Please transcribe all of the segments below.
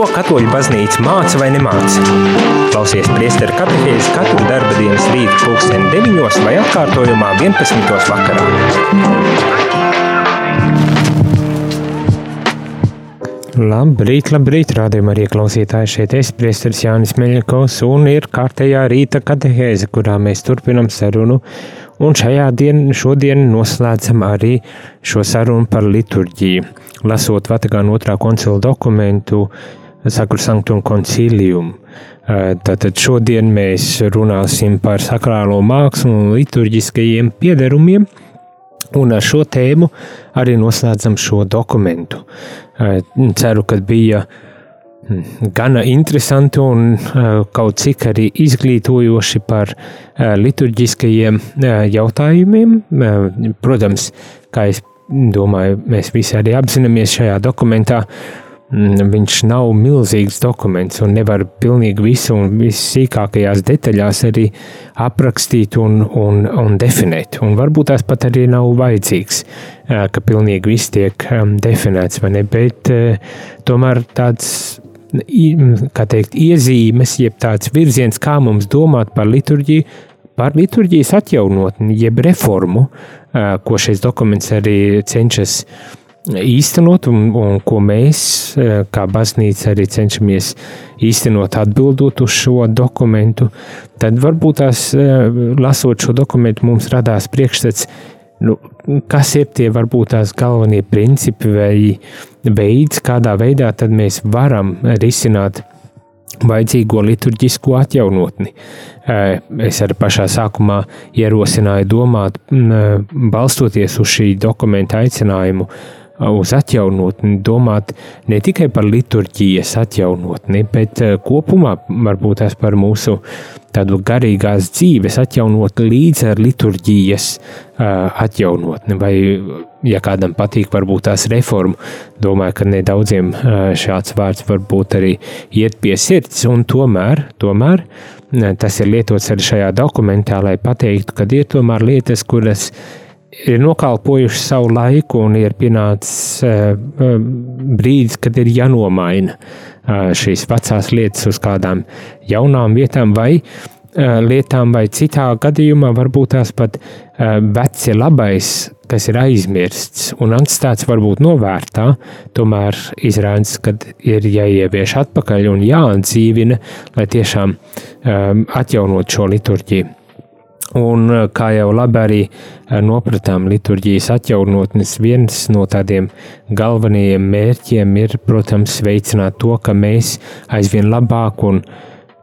Ko katoļu baznīca māca vai nemāca? Klausies priesteru katehēzi katru darba dienas rītu pulksteni 9 vai atkārtojumā 11. vakarā. Labrīt, labrīt, rādījumā arī klausītāji šeit es, priesteris Jānis Meļakovs, un ir kārtējā rīta katehēze, kurā mēs turpinam sarunu Un šajā dienā, šodien noslēdzam arī šo sarunu par liturģiju. Lasot Vatikāna otrā koncila dokumentu, Sakru Sanktum Concilium. Tātad šodien mēs runāsim par sakrālo mākslu un liturģiskajiem piederumiem, un ar šo tēmu arī noslēdzam šo dokumentu. Ceru, ka bija uh, gana interesanti un uh, kaut cik arī izglītojoši par liturģiskajiem jautājumiem. Protams, kā es domāju, mēs visi arī apzināmies šajā dokumentā, viņš nav milzīgs dokuments un nevar pilnīgi visu un vissīkākajās detaļās arī aprakstīt un, un, un definēt. Un varbūt tās pat arī nav vajadzīgs, ka pilnīgi viss tiek definēts, vai ne, bet tomēr tāds kā teikt, iezīmes, jeb tāds virziens, kā mums domāt par liturģiju, par liturģijas atjaunotni, jeb reformu, ko šis dokuments arī cenšas īstenot, un, un ko mēs, kā baznīca, arī cenšamies īstenot atbildot uz šo dokumentu, tad varbūt tās, lasot šo dokumentu, mums radās priekšstats, nu, kas ir tie varbūt tās galvenie principi vai veids, kādā veidā mēs varam risināt vajadzīgo liturģisko atjaunotni. Es arī pašā sākumā ierosināju domāt, balstoties uz šī dokumenta aicinājumu, uz atjaunotni, domāt ne tikai par liturģijas atjaunotni, bet eh, kopumā varbūt tās par mūsu tādu garīgās dzīves atjaunot līdz ar liturģijas uh, atjaunotni, vai, ja kādam patīk, varbūt tās reformu, domāju, ka nedaudziem uh, šāds vārds varbūt arī iet pie sirds, un tomēr, tomēr tas ir lietots arī šajā dokumentā, lai pateiktu, ka ir tomēr lietas, kuras ir nokalpojuši savu laiku un ir pienācis uh, brīdis, kad ir jānomaina uh, šīs vecās lietas uz kādām jaunām vietām vai lietām, vai citā gadījumā varbūt tās pat veci labais, kas ir aizmirsts un atstāts varbūt novērtā, tomēr izrādās, ka ir jāievieš atpakaļ un jāatdzīvina, lai tiešām atjaunot šo liturģiju. Un, eh, kā jau labi arī eh, nopratām, liturģijas atjaunotnes viens no tādiem galvenajiem mērķiem ir, protams, veicināt to, ka mēs aizvien labāk un,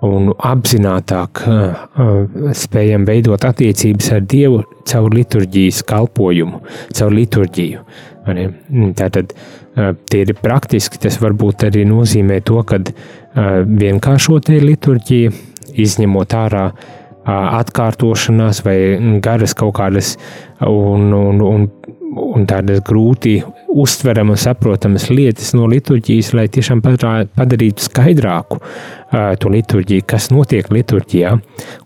un apzinātāk uh, spējam veidot attiecības ar Dievu caur liturģijas kalpojumu, caur liturģiju. Mm, tātad tie ir praktiski, tas varbūt arī nozīmē to, ka uh, vienkāršot liturģiju, izņemot ārā uh, atkārtošanās vai garas kaut kādas un, un, un, un tādas grūti uztveramas, saprotamas lietas no liturģijas, lai tiešām padarītu skaidrāku to liturģiju, kas notiek liturģijā,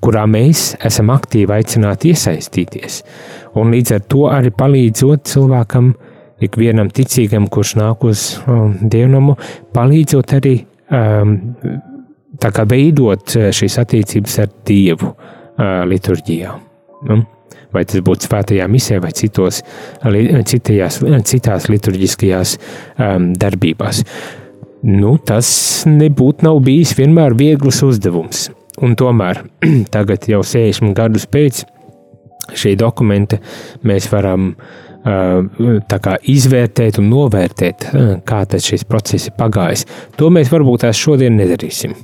kurā mēs esam aktīvi aicināti iesaistīties. Un līdz ar to arī palīdzot cilvēkam, ikvienam ticīgam, kurš nāk uz dievnamu, palīdzot arī um, tā kā veidot eh, šīs attiecības ar Dievu uh, liturģijā. Nu? Vai tas būtu svētajā misē vai citos, citajās, citās liturģiskajās um, darbībās. Nu, tas nebūtu nav bijis vienmēr viegls uzdevums. Un tomēr tagad jau 60 gadus pēc šī dokumenta mēs varam uh, kā, izvērtēt un novērtēt, kā šis process ir pagājis. To mēs varbūt tās šodien nedarīsim.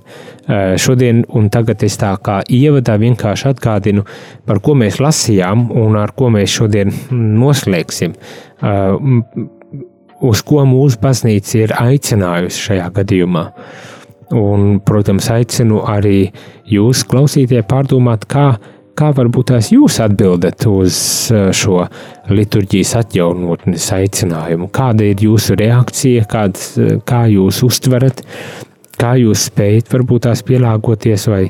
Šodien un tagad es tā kā ievadā vienkārši atgādinu, par ko mēs lasījām un ar ko mēs šodien noslēgsim. Uz ko mūsu baznīca ir aicinājusi šajā gadījumā. Un, protams, aicinu arī jūs, klausītāji, pārdomāt, kā Kā varbūt tās jūs atbildat uz eh, šo liturģijas atjaunotnes aicinājumu? Kāda ir jūsu reakcija, kāds, eh, kā jūs uztverat kā jūs spējat varbūt tās pielāgoties, vai,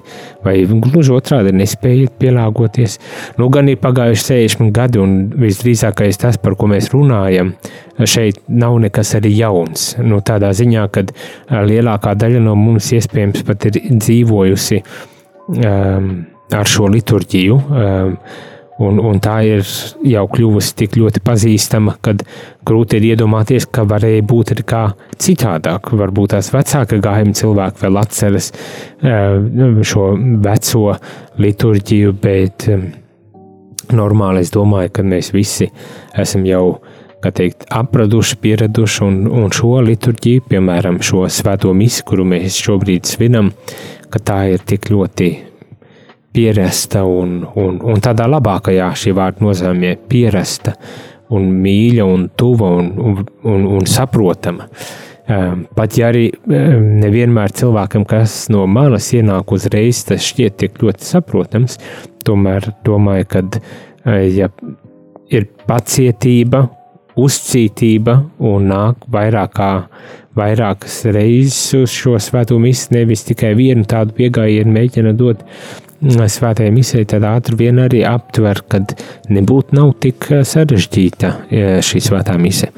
vai gluži otrādi nespējat pielāgoties. Nu, gan ir pagājuši 60 gadi, un visdrīzākais tas, par ko mēs runājam, šeit nav nekas arī jauns. Nu, tādā ziņā, ka lielākā daļa no mums iespējams pat ir dzīvojusi um, ar šo liturģiju. Um, Un, un tā ir jau kļuvusi tik ļoti pazīstama, ka grūti ir iedomāties, ka varēja būt arī kā citādāk. Varbūt tās vecāka gājuma cilvēki vēl atceras eh, šo veco liturģiju, bet eh, normāli es domāju, ka mēs visi esam jau teikt, apraduši, pieraduši un, un šo liturģiju, piemēram, šo svēto misi, kuru mēs šobrīd svinam, ka tā ir tik ļoti pierasta un, un, un tādā labākajā šī vārda nozīmē pierasta un mīļa un tuva un, un, un, un saprotama. Ehm, pat ja arī ehm, nevienmēr cilvēkam, kas no malas ienāk uzreiz, tas šķiet tik ļoti saprotams, tomēr domāju, ka eh, ja ir pacietība, uzcītība un nāk vairāk kā vairākas reizes uz šo svēto misiju, nevis tikai vienu tādu piegājienu mēģina dot, svētajai misijai, tad ātri vien arī aptver, ka nebūtu nav tik eh, sarežģīta eh, šī svētā misija.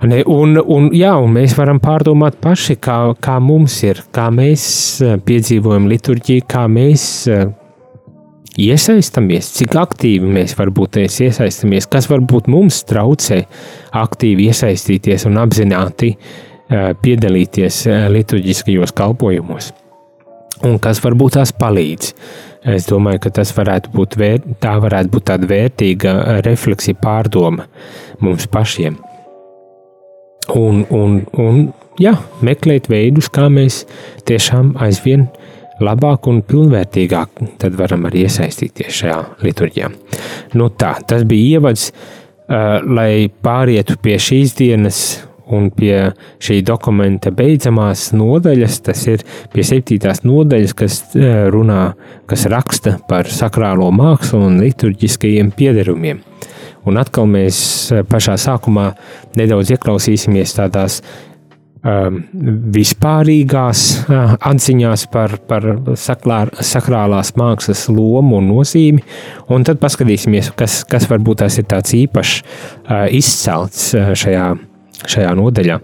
Ne, un, un, jā, un mēs varam pārdomāt paši, kā, kā mums ir, kā mēs eh, piedzīvojam liturģiju, kā mēs iesaistamies, cik aktīvi mēs varbūt iesaistamies, kas varbūt mums traucē aktīvi iesaistīties un apzināti piedalīties liturģiskajos kalpojumos un kas varbūt tās palīdz. Es domāju, ka tas varētu būt, vēr, tā varētu būt tāda vērtīga refleksija, pārdoma mums pašiem. Un, un, un jā, meklēt veidus, kā mēs tiešām aizvien labāk un pilnvērtīgāk tad varam arī iesaistīties šajā liturģijā. Nu tā, tas bija ievads, uh, lai pārietu pie šīs dienas un pie šī dokumenta beidzamās nodaļas, tas ir pie septītās nodaļas, kas eh, runā, kas raksta par sakrālo mākslu un liturģiskajiem piederumiem. Un atkal mēs eh, pašā sākumā nedaudz ieklausīsimies tādās um, vispārīgās uh, atziņās par, par saklār, sakrālās mākslas lomu un nozīmi, un tad paskatīsimies, kas, kas varbūt tās ir tāds īpašs uh, izcelts uh, šajā šajā nodaļā.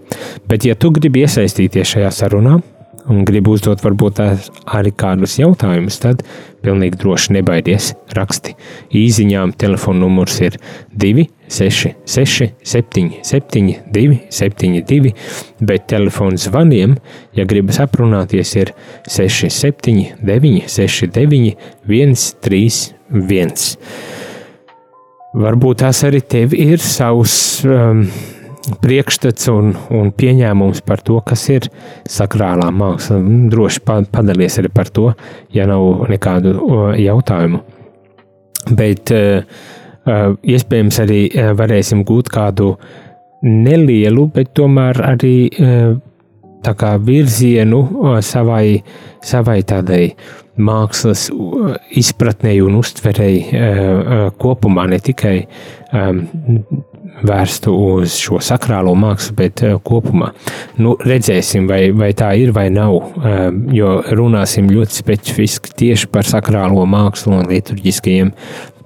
Bet, ja tu gribi iesaistīties šajā sarunā un gribi uzdot varbūt arī kādus jautājumus, tad pilnīgi droši nebaidies raksti. Īziņām telefona numurs ir 266 77 272, bet telefona zvaniem, ja gribas aprunāties, ir 679 69 131. Varbūt tās arī tev ir savs um, priekšstats un, un pieņēmums par to, kas ir sakrālā māksla. Droši padalies arī par to, ja nav nekādu jautājumu. Bet uh, iespējams arī varēsim gūt kādu nelielu, bet tomēr arī kā virzienu savai, savai tādai mākslas izpratnei un uztverei kopumā, ne tikai vērstu uz šo sakrālo mākslu, bet uh, kopumā nu, redzēsim, vai, vai tā ir vai nav. Uh, jo runāsim ļoti specifiski tieši par sakrālo mākslu un liturģiskajiem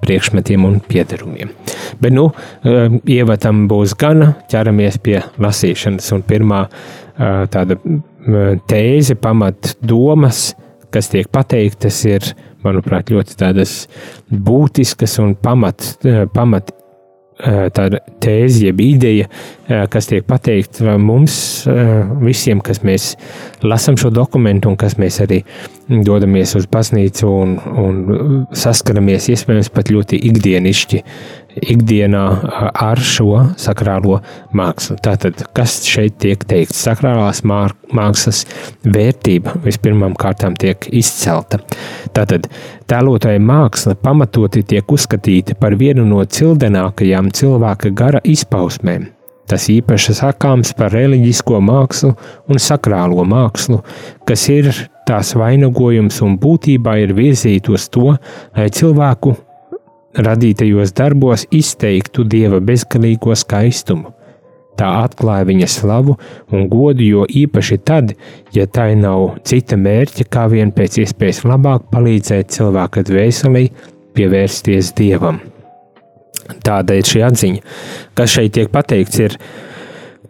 priekšmetiem un piedarumiem. Bet, nu, uh, ievadam būs gana, ķeramies pie lasīšanas. Un pirmā tāda tēze, pamat domas, kas tiek pateiktas, ir, manuprāt, ļoti tādas būtiskas un pamat, pamat Tāda tēze, jeb ideja, kas tiek pateikta mums eh, visiem, kas mēs lasām šo dokumentu un kas mēs arī dodamies uz baznīcu un, un saskaramies iespējams pat ļoti ikdienišķi ikdienā ar šo sakrālo mākslu. Tātad, kas šeit tiek teikts? Sakrālās mākslas vērtība vispirmām kārtām tiek izcelta. Tātad, tēlotāja māksla pamatoti tiek uzskatīta par vienu no cildenākajām cilvēka gara izpausmēm. Tas īpaši sakāms par reliģisko mākslu un sakrālo mākslu, kas ir tās vainagojums un būtībā ir virzīta uz to, lai cilvēku radītajos darbos izteiktu dieva bezgalīgo skaistumu. Tā atklāja viņa slavu un godu, jo īpaši tad, ja tai nav cita mērķa, kā vien pēc iespējas labāk palīdzēt cilvēka dvēselī pievērsties dievam. Tāda ir šī atziņa. Kas šeit tiek pateikts, ir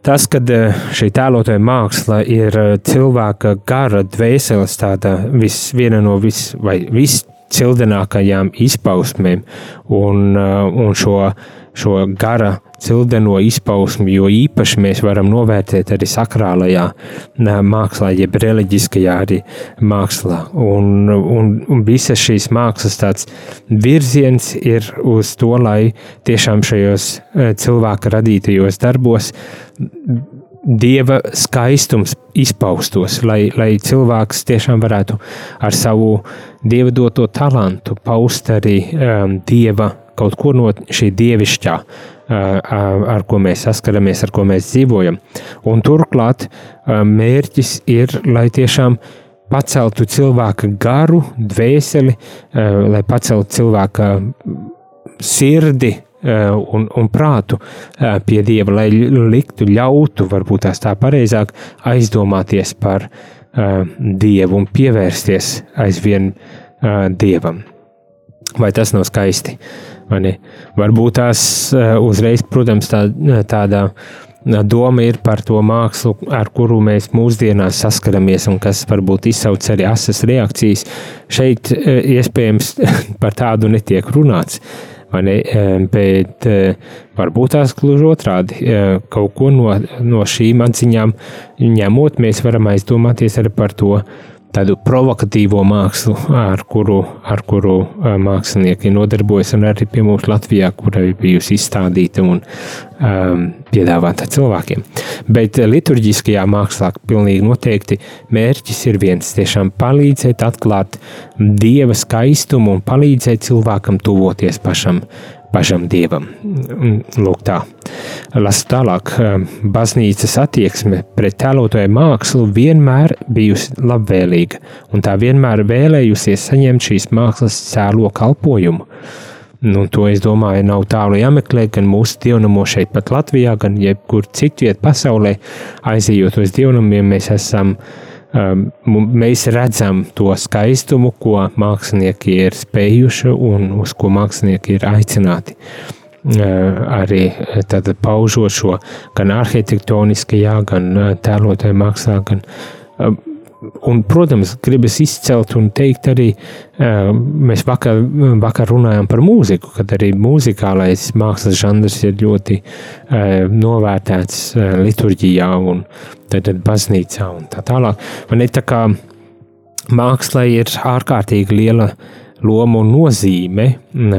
tas, ka eh, šī tēlotāja māksla ir eh, cilvēka gara dvēseles tāda vis, viena no vis, viscildenākajām izpausmēm, un, eh, un šo, šo gara cildeno izpausmi, jo īpaši mēs varam novērtēt arī sakrālajā mākslā, jeb reliģiskajā arī mākslā. Un, un, un visas šīs mākslas tāds virziens ir uz to, lai tiešām šajos cilvēka radītajos darbos dieva skaistums izpaustos, lai, lai cilvēks tiešām varētu ar savu dieva doto talantu paust arī um, dieva kaut ko no šī dievišķā, ar ko mēs saskaramies, ar ko mēs dzīvojam. Un turklāt mērķis ir, lai tiešām paceltu cilvēka garu, dvēseli, lai paceltu cilvēka sirdi un, un prātu pie dieva, lai liktu, ļautu, varbūt tās tā pareizāk, aizdomāties par dievu un pievērsties aizvien dievam. Vai tas nav skaisti? Varbūt tās eh, uzreiz, protams, tā, tāda doma ir par to mākslu, ar kuru mēs mūsdienās saskaramies, un kas varbūt izsauc arī asas reakcijas. Šeit iespējams par tādu netiek runāts. Bet varbūt tās gluži otrādi. Kaut ko no, no šīm atziņām ņemot, mēs varam aizdomāties arī par to, tādu provokatīvo mākslu, ar kuru, ar kuru mākslinieki nodarbojas, un arī pie mums Latvijā, kura ir bijusi izstādīta un um, piedāvāta cilvēkiem. Bet liturģiskajā mākslā pilnīgi noteikti mērķis ir viens - tiešām palīdzēt atklāt dieva skaistumu un palīdzēt cilvēkam tuvoties pašam pašam dievam. Lūk, tā. Lasu tālāk. Baznīcas attieksme pret tēlotāju mākslu vienmēr bijusi labvēlīga, un tā vienmēr vēlējusies saņemt šīs mākslas cēlo kalpojumu. Nu, to es domāju, nav tālu jāmeklē gan mūsu dievnamos šeit, pat Latvijā, gan jebkur citviet pasaulē. Aizejot uz dievnamiem, mēs esam uh, mēs redzam to skaistumu, ko mākslinieki ir spējuši un uz ko mākslinieki ir aicināti. Uh, arī tad paužot šo gan arhitektoniskajā, gan uh, tēlotajā mākslā, gan uh, Un, protams, gribas izcelt un teikt arī, mēs vakar, vakar runājām par mūziku, kad arī mūzikālais mākslas žanrs ir ļoti novērtēts liturģijā un tad baznīcā un tā tālāk. Man ir tā kā mākslai ir ārkārtīgi liela loma un nozīme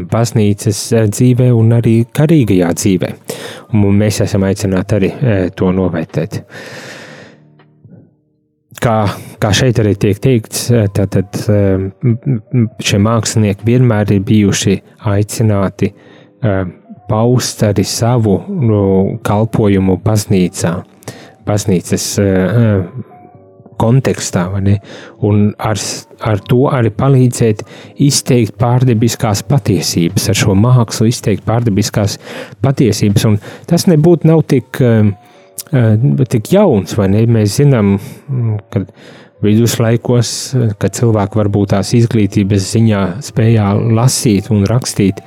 baznīcas dzīvē un arī karīgajā dzīvē. Un mēs esam aicināti arī to novērtēt kā, kā šeit arī tiek teikts, tad eh, šie mākslinieki vienmēr ir bijuši aicināti eh, paust arī savu nu, kalpojumu baznīcā, baznīcas eh, kontekstā, un ar, ar to arī palīdzēt izteikt pārdabiskās patiesības, ar šo mākslu izteikt pārdabiskās patiesības. Un tas nebūtu tik tik jauns, vai ne? Mēs zinām, mm, ka viduslaikos, kad cilvēki varbūt tās izglītības ziņā spējā lasīt un rakstīt,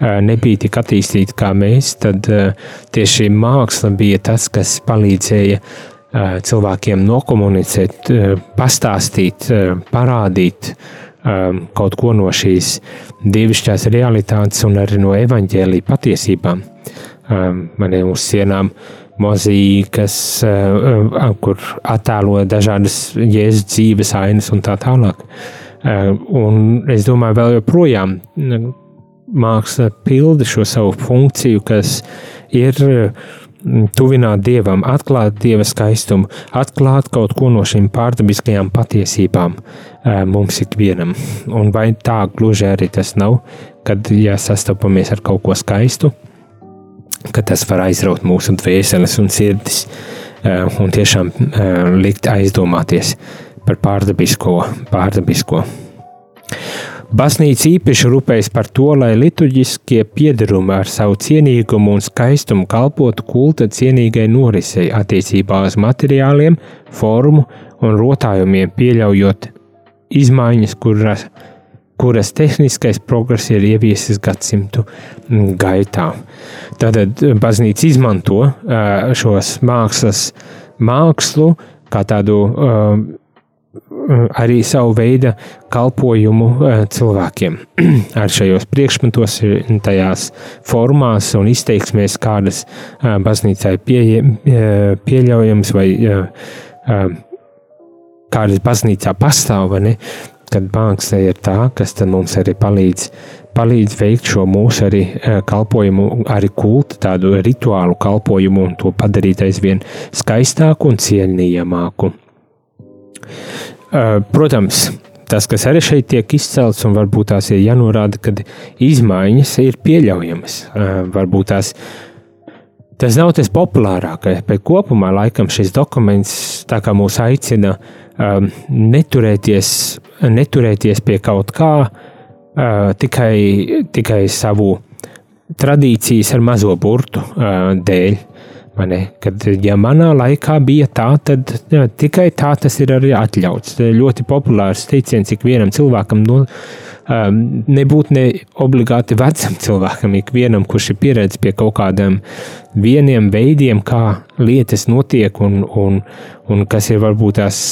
nebija tik attīstīti kā mēs, tad tieši māksla bija tas, kas palīdzēja cilvēkiem nokomunicēt, pastāstīt, parādīt kaut ko no šīs dievišķās realitātes un arī no evaņģēlī patiesībām. Man ir uz sienām uh, mozīkas, eh, eh, kur attēlo dažādas jēzus dzīves ainas un tā tālāk. Eh, un es domāju, vēl joprojām māksla pilda šo savu funkciju, kas ir tuvināt dievam, atklāt dieva skaistumu, atklāt kaut ko no šīm pārdabiskajām patiesībām mums ikvienam. Un vai tā gluži arī tas nav, kad ja sastopamies ar kaut ko skaistu, ka tas var aizraut mūsu dvēseles un sirdis eh, un tiešām eh, likt aizdomāties par pārdabisko. pārdabisko. Baznīca īpaši rūpējas par to, lai liturģiskie piedarumi ar savu cienīgumu un skaistumu kalpotu kulta cienīgai norisei attiecībā uz materiāliem, formu un rotājumiem, pieļaujot izmaiņas, kuras, kuras tehniskais progress ir ieviesis gadsimtu gaitā. Tātad baznīca izmanto šos mākslas mākslu kā tādu arī savu veidu kalpojumu cilvēkiem. Ar šajos priekšmetos, tajās formās un izteiksmēs, kādas baznīcai pie, pieļaujams vai kādas baznīcā pastāv, ne? Kad māksla ir tā, kas mums arī palīdz, palīdz veikt šo mūsu arī kalpojumu, arī kultu, tādu rituālu kalpojumu un to padarīt aizvien skaistāku un cienījamāku. Protams, tas, kas arī šeit tiek izcelts, un varbūt tās ir jānorāda, ka izmaiņas ir pieļaujamas. Varbūt tās tas nav tas populārākais, bet kopumā laikam šis dokuments mūs aicina um, neturēties, neturēties pie kaut kā uh, tikai, tikai savu tradīcijas ar mazo burtu uh, dēļ. Kad, ja manā laikā bija tā, tad jā, tikai tā tas ir arī atļauts. Ļoti populārs teiciens ikvienam cilvēkam, no, um, nebūt ne obligāti vecam cilvēkam, ikvienam, kurš ir pieredzējis pie kaut kādiem vieniem veidiem, kā lietas notiek un, un, un kas ir varbūt tās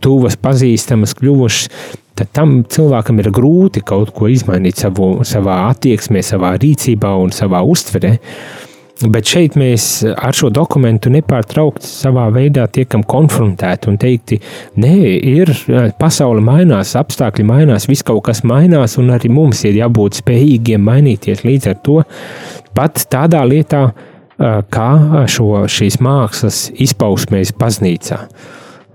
tuvas, pazīstamas, kļuvušas. Tad tam cilvēkam ir grūti kaut ko izmainīt savu, savā attieksmē, savā rīcībā un savā uztverē. Uh, Bet šeit mēs ar šo dokumentu nepārtraukti savā veidā tiekam konfrontēti un teikti, nē, ir pasaule mainās, apstākļi mainās, viss kaut kas mainās, un arī mums ir jābūt spējīgiem mainīties līdz ar to pat tādā lietā, kā šo, šīs mākslas izpausmēs baznīcā.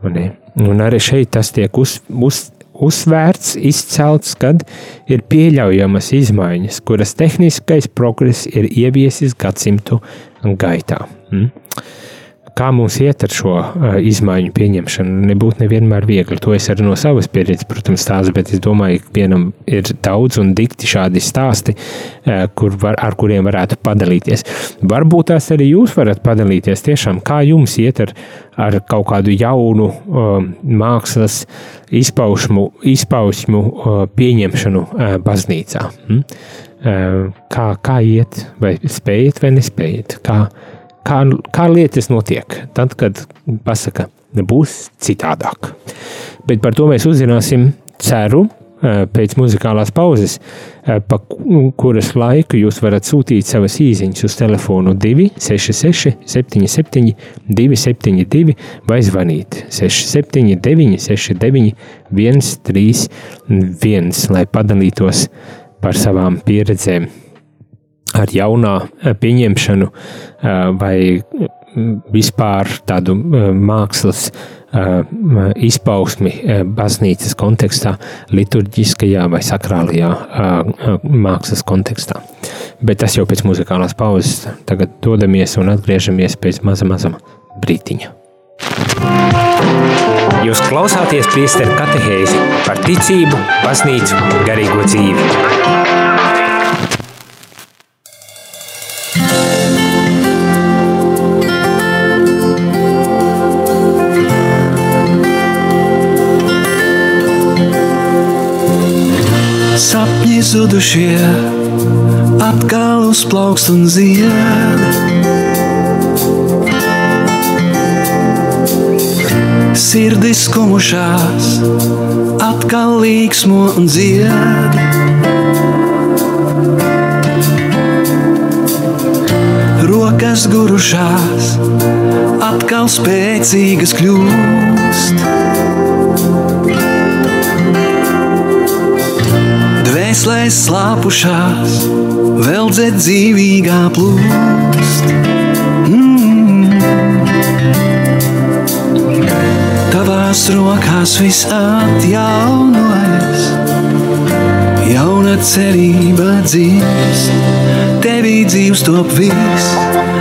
Un, un arī šeit tas tiek uz, uz, uzsvērts, izcelts, kad ir pieļaujamas izmaiņas, kuras tehniskais progress ir ieviesis gadsimtu gaitā. Mm? Kā mums iet ar šo uh, izmaiņu pieņemšanu, nebūtu nevienmēr viegli. To es arī no savas pieredzes, protams, stāstu, bet es domāju, ka vienam ir daudz un dikti šādi stāsti, uh, kur var, ar kuriem varētu padalīties. Varbūt tās arī jūs varat padalīties tiešām, kā jums iet ar, ar kaut kādu jaunu uh, mākslas izpausmu, izpausmu uh, pieņemšanu uh, baznīcā. Hmm? Uh, kā, kā iet, vai spējat vai nespējat? Kā, kā, kā lietas notiek, tad, kad pasaka, būs citādāk. Bet par to mēs uzzināsim, ceru, eh, pēc muzikālās pauzes, eh, pa kuras laiku jūs varat sūtīt savas īsiņas uz telefonu 266, 77, 272 vai zvanīt 679, 69, 131, lai padalītos par savām pieredzēm ar jaunā eh, pieņemšanu eh, vai mm, vispār tādu eh, mākslas izpausmi baznīcas kontekstā, liturģiskajā vai sakrālajā mākslas kontekstā. Bet tas jau pēc muzikālās pauzes. Tagad dodamies un atgriežamies pēc maza, maza brītiņa. Jūs klausāties priesteru katehēzi par ticību, baznīcu un garīgo dzīvi. Zudušie atkal uzplaukst un zied. Sirdis kumušās, atkal līksmo un dzied. Rokas gurušās, atkal spēcīgas kļūst. Dvēselēs slāpušās, vēl dzed dzīvīgā plūst. Mm. Tavās rokās viss atjaunojas, jauna cerība dzīves, tevī dzīves top viss,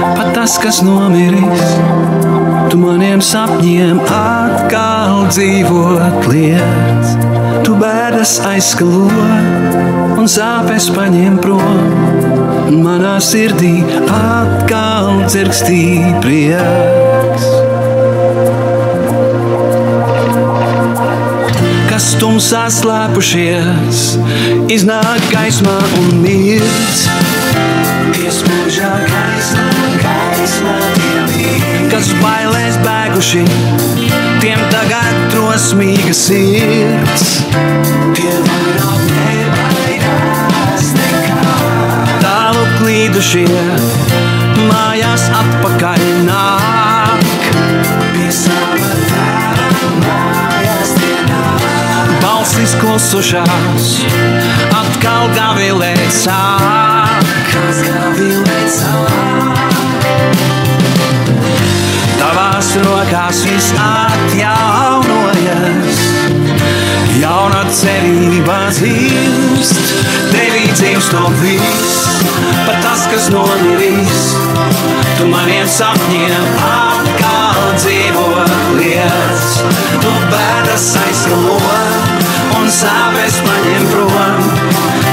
pat tas, kas nomiris. Tu maniem sapņiem atkal dzīvot lietas, tu bēdas aizskalot un sāpes paņem prom. Manā sirdī atkal dzirkstī prieks. Kas tumsā slēpušies, iznāk gaismā un mirdz. Iesmūžā gaismā, gaismā Kas bailēs bēguši, tiem tagad drosmīga sirds. Tie vairāk nebaidās Tālu klīdušie, mājās atpakaļ nāk. Balsis klusušās, atkal gavilēt sāk? Tavās rokās viss atjaunojas, jauna cerība dzīvst, tevī dzīvst to viss, pat tas, kas nomirīs. Tu maniem sapņiem atkal dzīvo lietas, tu bēdas aizskalo un sāpes paņem prom,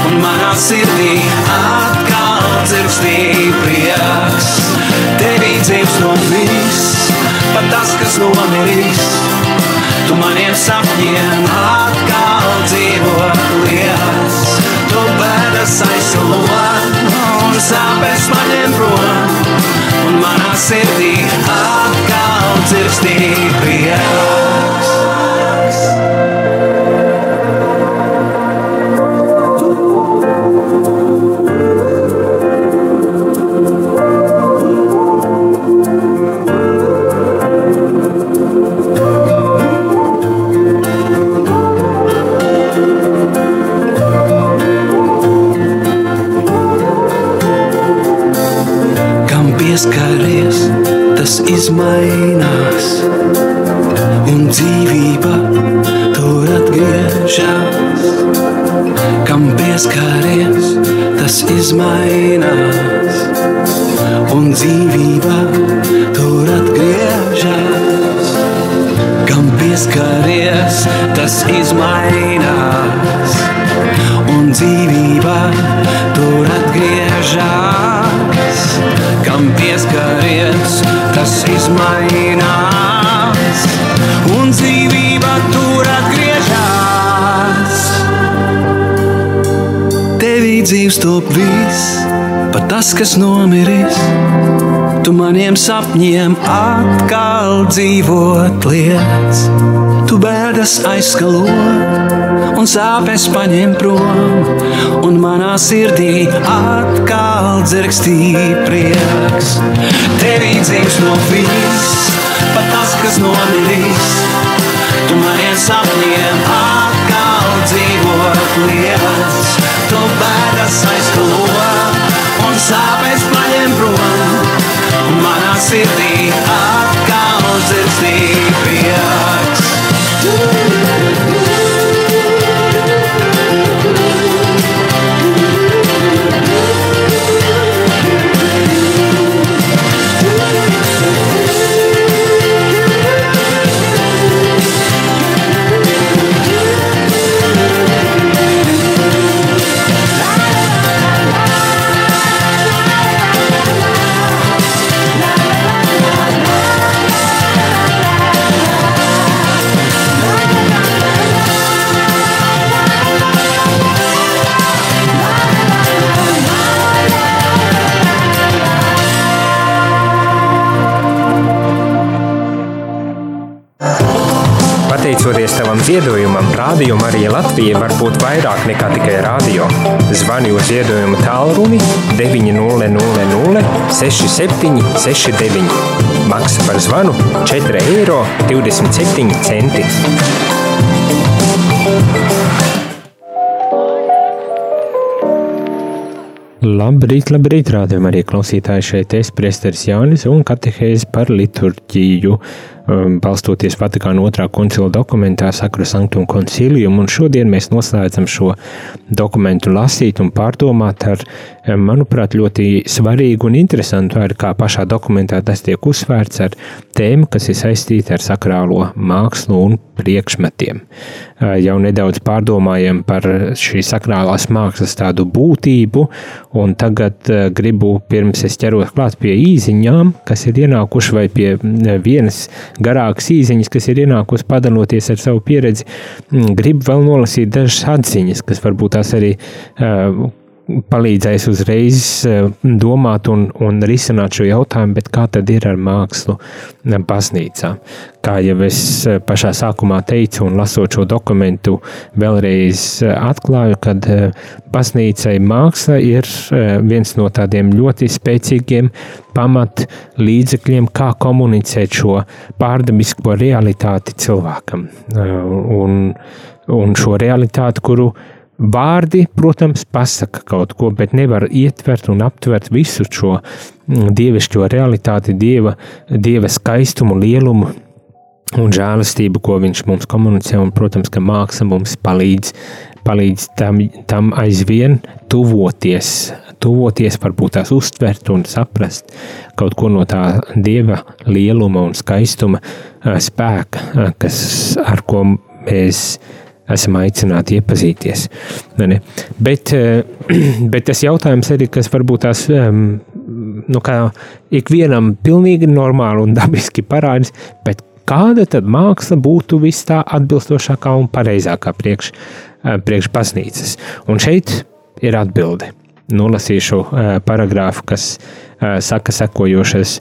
un manā sirdī atkal dzirkstī prieks. Tevī dzīvst no viss, pat tas, kas nomirīs. Tu maniem sapņiem atkal dzīvo lietas. Tu bēdas aizsalo un sāpes paņem prom. Un manā sirdī atkal dzirkstī prieks. Izmainās, un dzīvība tur atgriežas. Kam pieskaries, tas izmainās, un dzīvība tur atgriežas. Kam pieskaries, tas izmainās, un dzīvība tur atgriežas. Kam pieskaries, tas izmainās, un dzīvība tur atgriežas. Tevī dzīves top viss, pat tas, kas nomiris. Tu maniem sapņiem atkal dzīvot lietas, tu bēdas aizskalo un sāpes paņem prom, un manā sirdī atkal dzirkstī prieks. Tevī dzīves no viss, pat tas, kas nomirīs, tu maniem sapņiem atkal dzīvot lietas, tu bēdas aizskalo un sāpes paņem prom. Un manā sirdī Rādio Marija Latvija var būt vairāk nekā tikai rādio. Zvani uz ziedojumu tālruni 900 67 69. Maksa par zvanu 4 eiro 27 centi. Labrīt, labrīt, rādījumā arī klausītāji šeit es, priesteris Jānis un katehēzi par liturģiju. Balstoties Vatikāna otrā koncila dokumentā Sakra Sanctum Concilium, un šodien mēs noslēdzam šo dokumentu lasīt un pārdomāt ar, manuprāt, ļoti svarīgu un interesantu, arī kā pašā dokumentā tas tiek uzsvērts ar tēmu, kas ir saistīta ar sakrālo mākslu un priekšmetiem. Jau nedaudz pārdomājam par šī sakrālās mākslas tādu būtību, un tagad gribu pirms es ķeros klāt pie īziņām, kas ir ienākuši vai pie vienas garākas īsiņas, kas ir ienākusi padaloties ar savu pieredzi, mm, gribu vēl nolasīt dažas atziņas, kas varbūt tās arī uh, palīdzēs uzreiz domāt un, un risināt šo jautājumu, bet kā tad ir ar mākslu baznīcā? Kā jau es pašā sākumā teicu, un lasot šo dokumentu, vēlreiz atklāju, ka baznīcai māksla ir viens no tādiem ļoti spēcīgiem pamat līdzekļiem, kā komunicēt šo pārdabisko realitāti cilvēkam. Un, un šo realitāti, kuru Vārdi, protams, pasaka kaut ko, bet nevar ietvert un aptvert visu šo mm, dievišķo realitāti, dieva, dieva skaistumu, lielumu un žēlastību, ko viņš mums komunicē. Un, protams, ka māksla mums palīdz, palīdz tam, tam aizvien tuvoties, tuvoties, varbūt tās uztvert un saprast kaut ko no tā dieva lieluma un skaistuma spēka, kas, ar ko mēs esam aicināti iepazīties. Ne? Bet, eh, bet tas jautājums arī, kas varbūt tās nu, ikvienam pilnīgi normāli un dabiski parādās, bet kāda tad māksla būtu vis tā atbilstošākā un pareizākā priekš, eh, priekš baznīcas? Un šeit ir atbilde. Nolasīšu eh, paragrāfu, kas saka sekojošas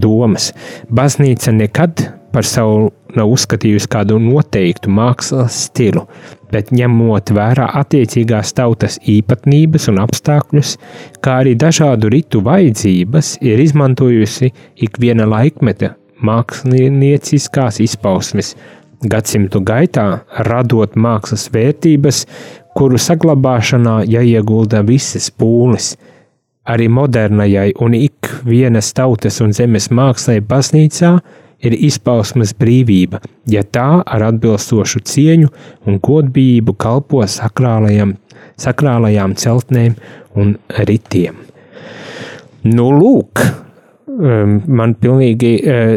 domas. Baznīca nekad par savu nav uzskatījusi kādu noteiktu mākslas stilu, bet ņemot vērā attiecīgās tautas īpatnības un apstākļus, kā arī dažādu ritu vajadzības, ir izmantojusi ikviena laikmeta mākslinieckās izpausmes, gadsimtu gaitā radot mākslas vērtības, kuru saglabāšanā jāiegulda visas pūles. Arī modernajai un ikvienas tautas un zemes mākslai baznīcā ir izpausmes brīvība, ja tā ar atbilstošu cieņu un godbijību kalpo sakrālajām, sakrālajām celtnēm un ritiem. Nu, lūk, um, man pilnīgi uh,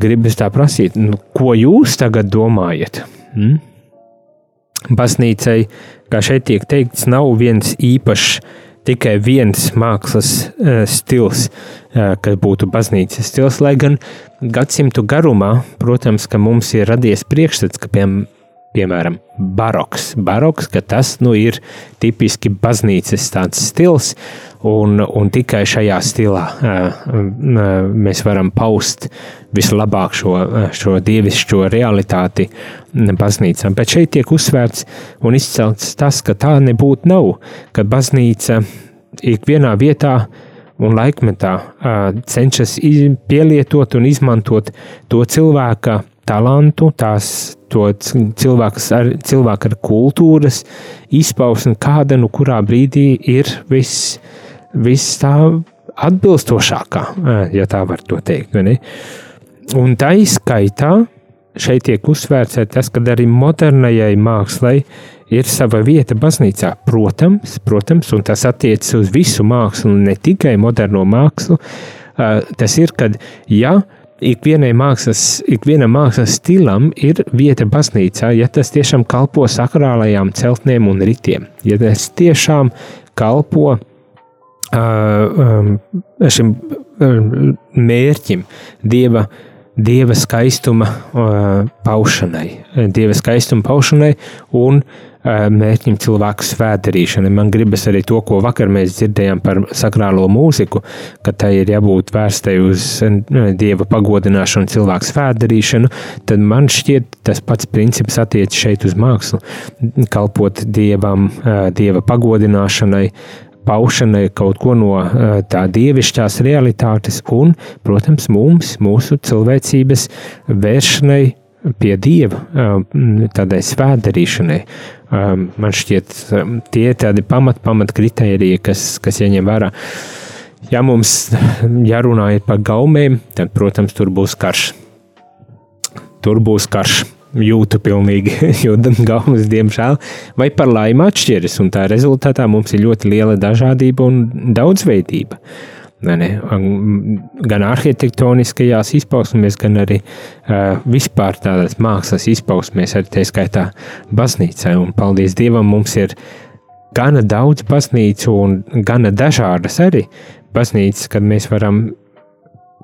gribas tā prasīt, nu, ko jūs tagad domājat? Hmm? Baznīcai, kā šeit tiek teikts, nav viens īpašs tikai viens mākslas uh, stils, uh, kas būtu baznīcas stils, lai gan gadsimtu garumā, protams, ka mums ir radies priekšstats, ka, piem, piemēram, baroks, baroks, ka tas nu, ir tipiski baznīcas stils, un, un tikai šajā stilā mēs varam paust vislabāk šo, šo dievišķo realitāti baznīcā. Bet šeit tiek uzsvērts un izcelts tas, ka tā nebūtu nav, ka baznīca ikvienā vietā un laikmetā cenšas pielietot un izmantot to cilvēka talantu, tās cilvēks ar, cilvēku ar kultūras izpausmi, kāda nu kurā brīdī ir viss vis tā atbilstošākā, ja tā var to teikt. Un tā izskaitā šeit tiek uzsvērts tas, ka arī modernajai mākslai ir sava vieta baznīcā. Protams, protams, un tas attiecas uz visu mākslu, ne tikai moderno mākslu. Tas ir, kad ja ikvienai mākslas, ikvienam mākslas stilam ir vieta baznīcā, ja tas tiešām kalpo sakrālajām celtnēm un ritiem, ja tas tiešām kalpo šim mērķim, dieva dieva skaistuma paušanai, dieva skaistuma paušanai un mērķim cilvēku svētdarīšanai. Man gribas arī to, ko vakar mēs dzirdējām par sakrālo mūziku, ka tai ir jābūt vērstai uz dieva pagodināšanu, cilvēku svētdarīšanu, tad man šķiet tas pats princips attiec šeit uz mākslu, kalpot dievam, dieva pagodināšanai, paušanai kaut ko no eh, tā dievišķās realitātes un, protams, mums, mūsu cilvēcības vēršanai pie dieva, eh, tādai svētdarīšanai. Eh, man šķiet, tie ir tādi pamat, pamat kritēriji, kas, kas jāņem vērā. Ja mums jārunā par gaumēm, tad, protams, tur būs karš. tur būs karš. Jūtu pilnīgi, jo gaumas, diemžēl, vai par laimi atšķiras, un tā rezultātā mums ir ļoti liela dažādība un daudzveidība. Ne, gan arhitektoniskajās izpausmēs, gan arī uh, vispār tādās mākslas izpausmēs, arī tā skaitā baznīcai. Un paldies Dievam, mums ir gana daudz baznīcu un gana dažādas arī baznīcas, kad mēs varam,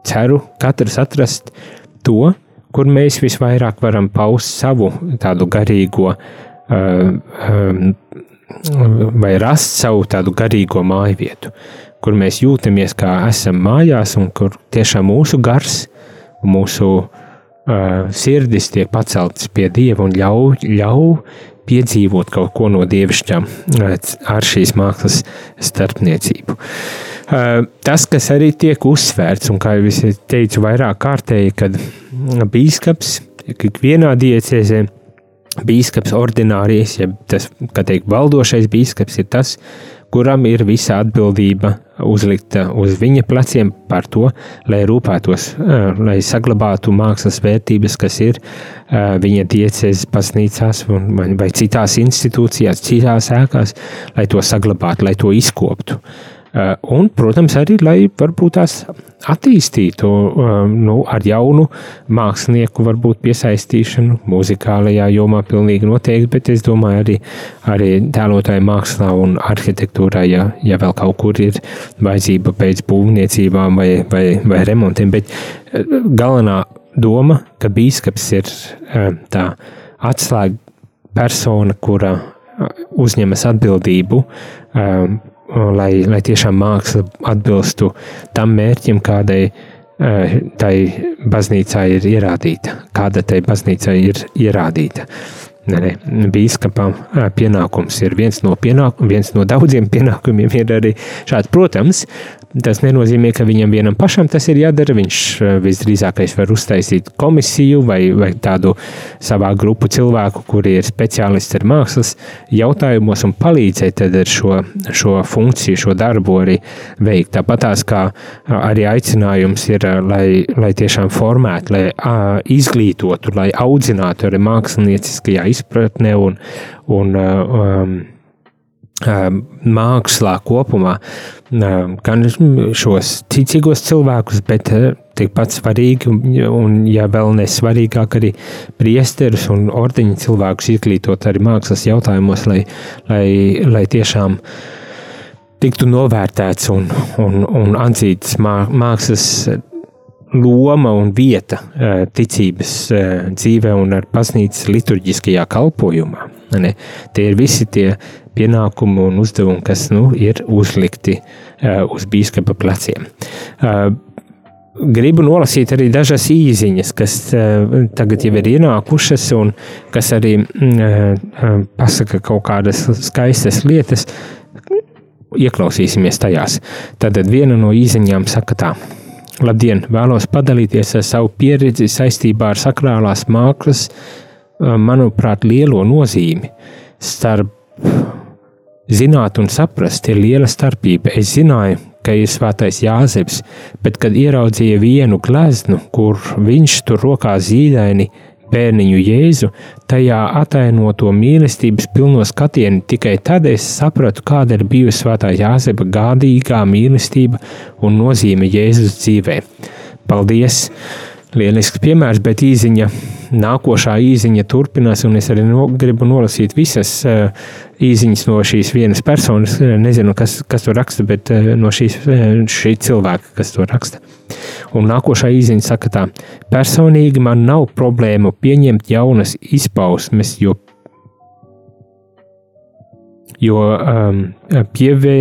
ceru, katrs atrast to, kur mēs visvairāk varam paust savu tādu garīgo, uh, vai rast savu tādu garīgo māju vietu, kur mēs jūtamies kā esam mājās, un kur tiešām mūsu gars, mūsu uh, sirdis tiek paceltas pie Dieva un ļauj, ļauj piedzīvot kaut ko no dievišķām ar šīs mākslas starpniecību. Tas, kas arī tiek uzsvērts, un kā jau es teicu, vairāk kārtēji, kad bīskaps ikvienā diecēzē bīskaps ordinārijas, ja tas, kā teikt, valdošais bīskaps ir tas, kuram ir visa atbildība uzlikta uz viņa pleciem par to, lai rūpētos, lai saglabātu mākslas vērtības, kas ir viņa diecēs, pasnīcās vai citās institūcijās, citās ēkās, lai to saglabātu, lai to izkoptu. Eh, un, protams, arī lai varbūt tās attīstītu eh, nu, ar jaunu mākslinieku, varbūt piesaistīšanu mūzikālajā jomā, pilnīgi noteikti, bet es domāju, arī, arī tēlotāju mākslā un arhitektūrā, ja, ja vēl kaut kur ir vajadzība pēc būvniecībām vai, vai, vai remontiem. Bet eh, galvenā doma, ka bīskaps ir tā atslēga persona, kura uzņemas atbildību lai, lai tiešām māksla atbilstu tam mērķim, kādai eh, tai baznīcā ir ierādīta, kāda tai baznīcā ir ierādīta. Bīskapam eh, pienākums ir viens no, pienāk, viens no daudziem pienākumiem, ir arī šāds. Protams, Tas nenozīmē, ka viņam vienam pašam tas ir jādara. Viņš visdrīzākais var uztaisīt komisiju vai, vai tādu savā grupu cilvēku, kuri ir speciālisti ar mākslas jautājumos un palīdzēt ar šo, šo funkciju, šo darbu arī veikt. Tāpat tās kā arī aicinājums ir, lai, lai tiešām formētu, lai izglītotu, lai audzinātu arī mākslinieckajā izpratnē un, un um, mākslā kopumā, gan šos ticīgos cilvēkus, bet tikpat svarīgi, un, ja vēl nesvarīgāk, arī priesterus un ordeņu cilvēkus izglītot arī mākslas jautājumos, lai, lai, lai tiešām tiktu novērtēts un, un, un atzīts mākslas loma un vieta ticības dzīvē un ar baznīcas liturģiskajā kalpojumā. Ne? Tie ir visi tie pienākumi un uzdevumi, kas nu, ir uzlikti uh, uz biskupa pleciem. Gribu nolasīt arī dažas īsiņas, kas tagad jau ir ienākušas, un kas arī uh, pasaka kaut kādas skaistas lietas. Ieklausīsimies tajās. Tad viena no īsiņām saka tā. Labdien! Vēlos padalīties ar savu pieredzi saistībā ar sakrālās mākslas, manuprāt, lielo nozīmi starp Zināt un saprast ir liela starpība. Es zināju, ka ir svētais Jāzeps, bet kad ieraudzīju vienu gleznu, kur viņš tur rokā zīdaini bērniņu Jēzu, tajā atainoto mīlestības pilno skatienu, tikai tad es sapratu, kāda ir bijusi svētā Jāzepa gādīgā mīlestība un nozīme Jēzus dzīvē. Paldies! Lielisks piemērs, bet īziņa, nākošā īziņa turpinās, un es arī no, gribu nolasīt visas uh, īziņas no šīs vienas personas. Nezinu, kas, kas to raksta, bet uh, no šīs, šī cilvēka, kas to raksta. Un nākošā īziņa saka tā: Personīgi man nav problēmu pieņemt jaunas izpausmes, jo jo um, pievē,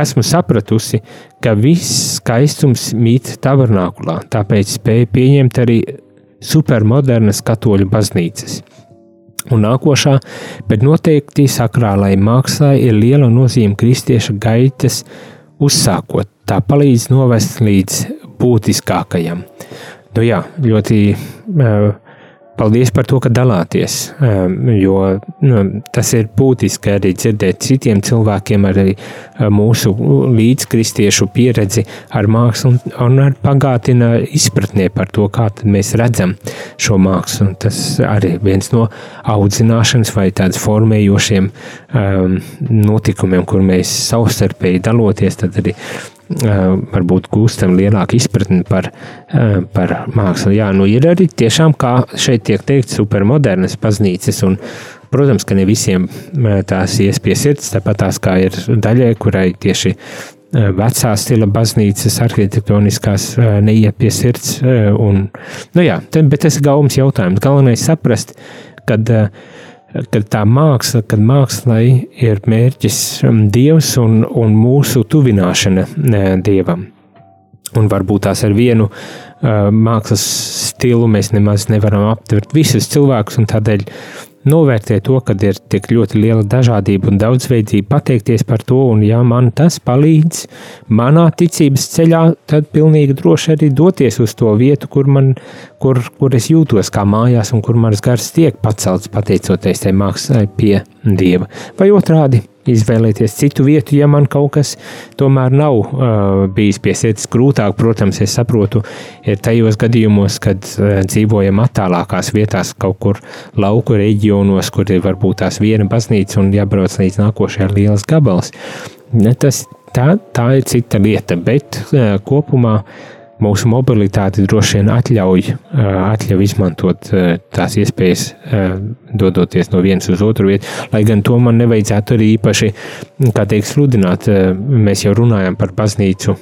esmu sapratusi, ka viss skaistums mīt tabernākulā, tāpēc spēju pieņemt arī supermodernas katoļu baznīcas. Un nākošā, bet noteikti sakrālai mākslai ir liela nozīme kristieša gaitas uzsākot. Tā palīdz novest līdz būtiskākajam. Nu jā, ļoti uh, paldies par to, ka dalāties, jo nu, tas ir būtiski arī dzirdēt citiem cilvēkiem, arī mūsu līdzkristiešu pieredzi ar mākslu un, un ar pagātina izpratnē par to, kā mēs redzam šo mākslu. Tas arī viens no audzināšanas vai tādas formējošiem um, notikumiem, kur mēs savstarpēji daloties, tad arī varbūt gūstam lielāku izpratni par, par mākslu. Jā, nu ir arī tiešām, kā šeit tiek teikt, supermodernas baznīcas. Un, protams, ka ne visiem tās ies pie sirds, tāpat tās kā ir daļai, kurai tieši vecā stila baznīcas arhitektoniskās neiet pie sirds. Un, nu jā, bet tas ir gaums jautājums. Galvenais saprast, kad uh, kad tā māksla, kad mākslai ir mērķis um, Dievs un, un mūsu tuvināšana Dievam. Un varbūt tās ar vienu uh, mākslas stilu mēs nemaz nevaram aptvert visus cilvēkus, un tādēļ novērtēt to, ka ir tik ļoti liela dažādība un daudzveidība, pateikties par to, un ja man tas palīdz manā ticības ceļā, tad pilnīgi droši arī doties uz to vietu, kur, man, kur, kur es jūtos kā mājās un kur manas gars tiek pacelts pateicoties tai mākslai pie Dieva. Vai otrādi? Izvēlēties citu vietu, ja man kaut kas tomēr nav uh, bijis pie sirds grūtāk. Protams, es saprotu, ir tajos gadījumos, kad uh, dzīvojam attālākās vietās, kaut kur lauku reģionos, kur ir varbūt tās viena baznīca un jābrauc līdz nākošajai lielas gabals. Ne, tas, tā, tā ir cita lieta, bet uh, kopumā uh, mūsu mobilitāte droši vien atļauj, atļauj izmantot tās iespējas, dodoties no vienas uz otru vietu. Lai gan to man nevajadzētu arī īpaši, kā teikt, sludināt. Mēs jau runājam par baznīcu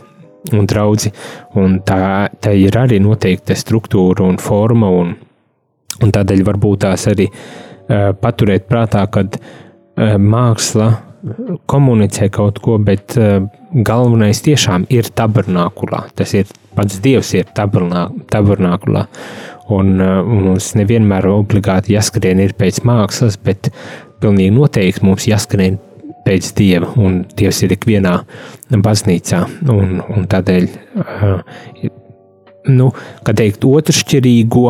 un draugu, un tā, tā ir arī noteikta struktūra un forma, un, un tādēļ varbūt tās arī paturēt prātā, kad māksla komunicē kaut ko, bet galvenais tiešām ir tabernākulā. Tas ir pats Dievs ir tabernākulā. Un uh, mums nevienmēr obligāti jāskrien pēc mākslas, bet pilnīgi noteikti mums jāskrien pēc Dieva, un Dievs ir ikvienā baznīcā, un, un tādēļ, uh, nu, kā teikt, otršķirīgo,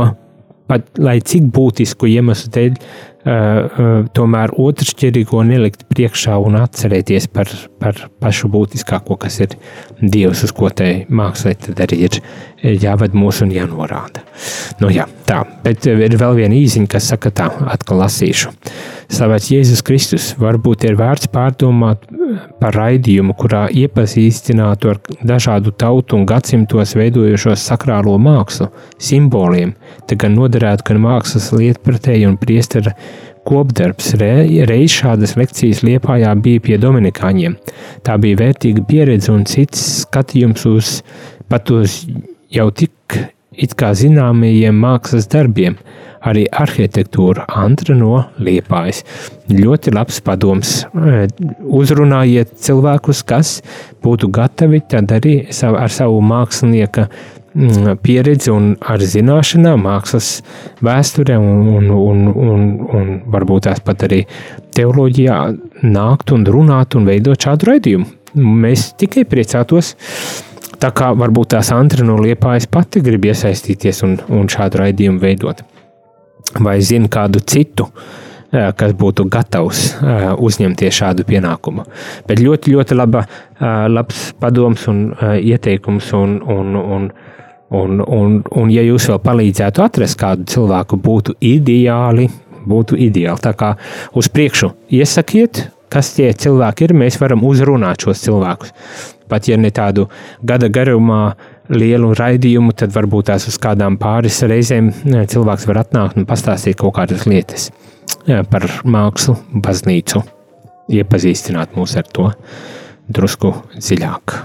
pat lai cik būtisku iemeslu dēļ, tomēr otršķirīgo nelikt priekšā un atcerēties par, par pašu būtiskāko, kas ir Dievs, uz ko mākslē tad arī ir jāved mūsu un jānorāda. Nu jā, tā, bet ir vēl viena īziņa, kas saka tā, atkal lasīšu. Slavēts Jēzus Kristus, varbūt ir vērts pārdomāt par raidījumu, kurā iepazīstinātu ar dažādu tautu un gadsimtos veidojušos sakrālo mākslu, simboliem, te gan noderētu, ka mākslas lietpratēji un priestera kopdarbs. Re, reiz šādas lekcijas Liepājā bija pie Dominikāņiem. Tā bija vērtīga pieredze un cits skatījums uz pat uz jau tik it kā zināmajiem mākslas darbiem – arī arhitektūru Antra no Liepājas. Ļoti labs padoms. Uzrunājiet cilvēkus, kas būtu gatavi tad arī ar savu mākslinieka mm, pieredzi un ar zināšanām, mākslas vēsturē un, un, un, un, un varbūt tās pat arī teoloģijā nākt un runāt un veidot šādu raidījumu. Mēs tikai priecātos, tā kā varbūt tās Antra no Liepājas pati grib iesaistīties un, un šādu raidījumu veidot vai zina kādu citu, kas būtu gatavs uzņemties šādu pienākumu. Bet ļoti, ļoti laba, labs padoms un ieteikums. Un, un, un, un, un, un, ja jūs vēl palīdzētu atrast kādu cilvēku, būtu ideāli. Būtu ideāli. Tā kā uz priekšu iesakiet, kas tie cilvēki ir, mēs varam uzrunāt šos cilvēkus. Pat ja ne tādu gada garumā, uh, lielu raidījumu, tad varbūt tās uz kādām pāris reizēm cilvēks var atnākt un pastāstīt kaut kādas lietas par mākslu, baznīcu, iepazīstināt mūs ar to drusku dziļāk.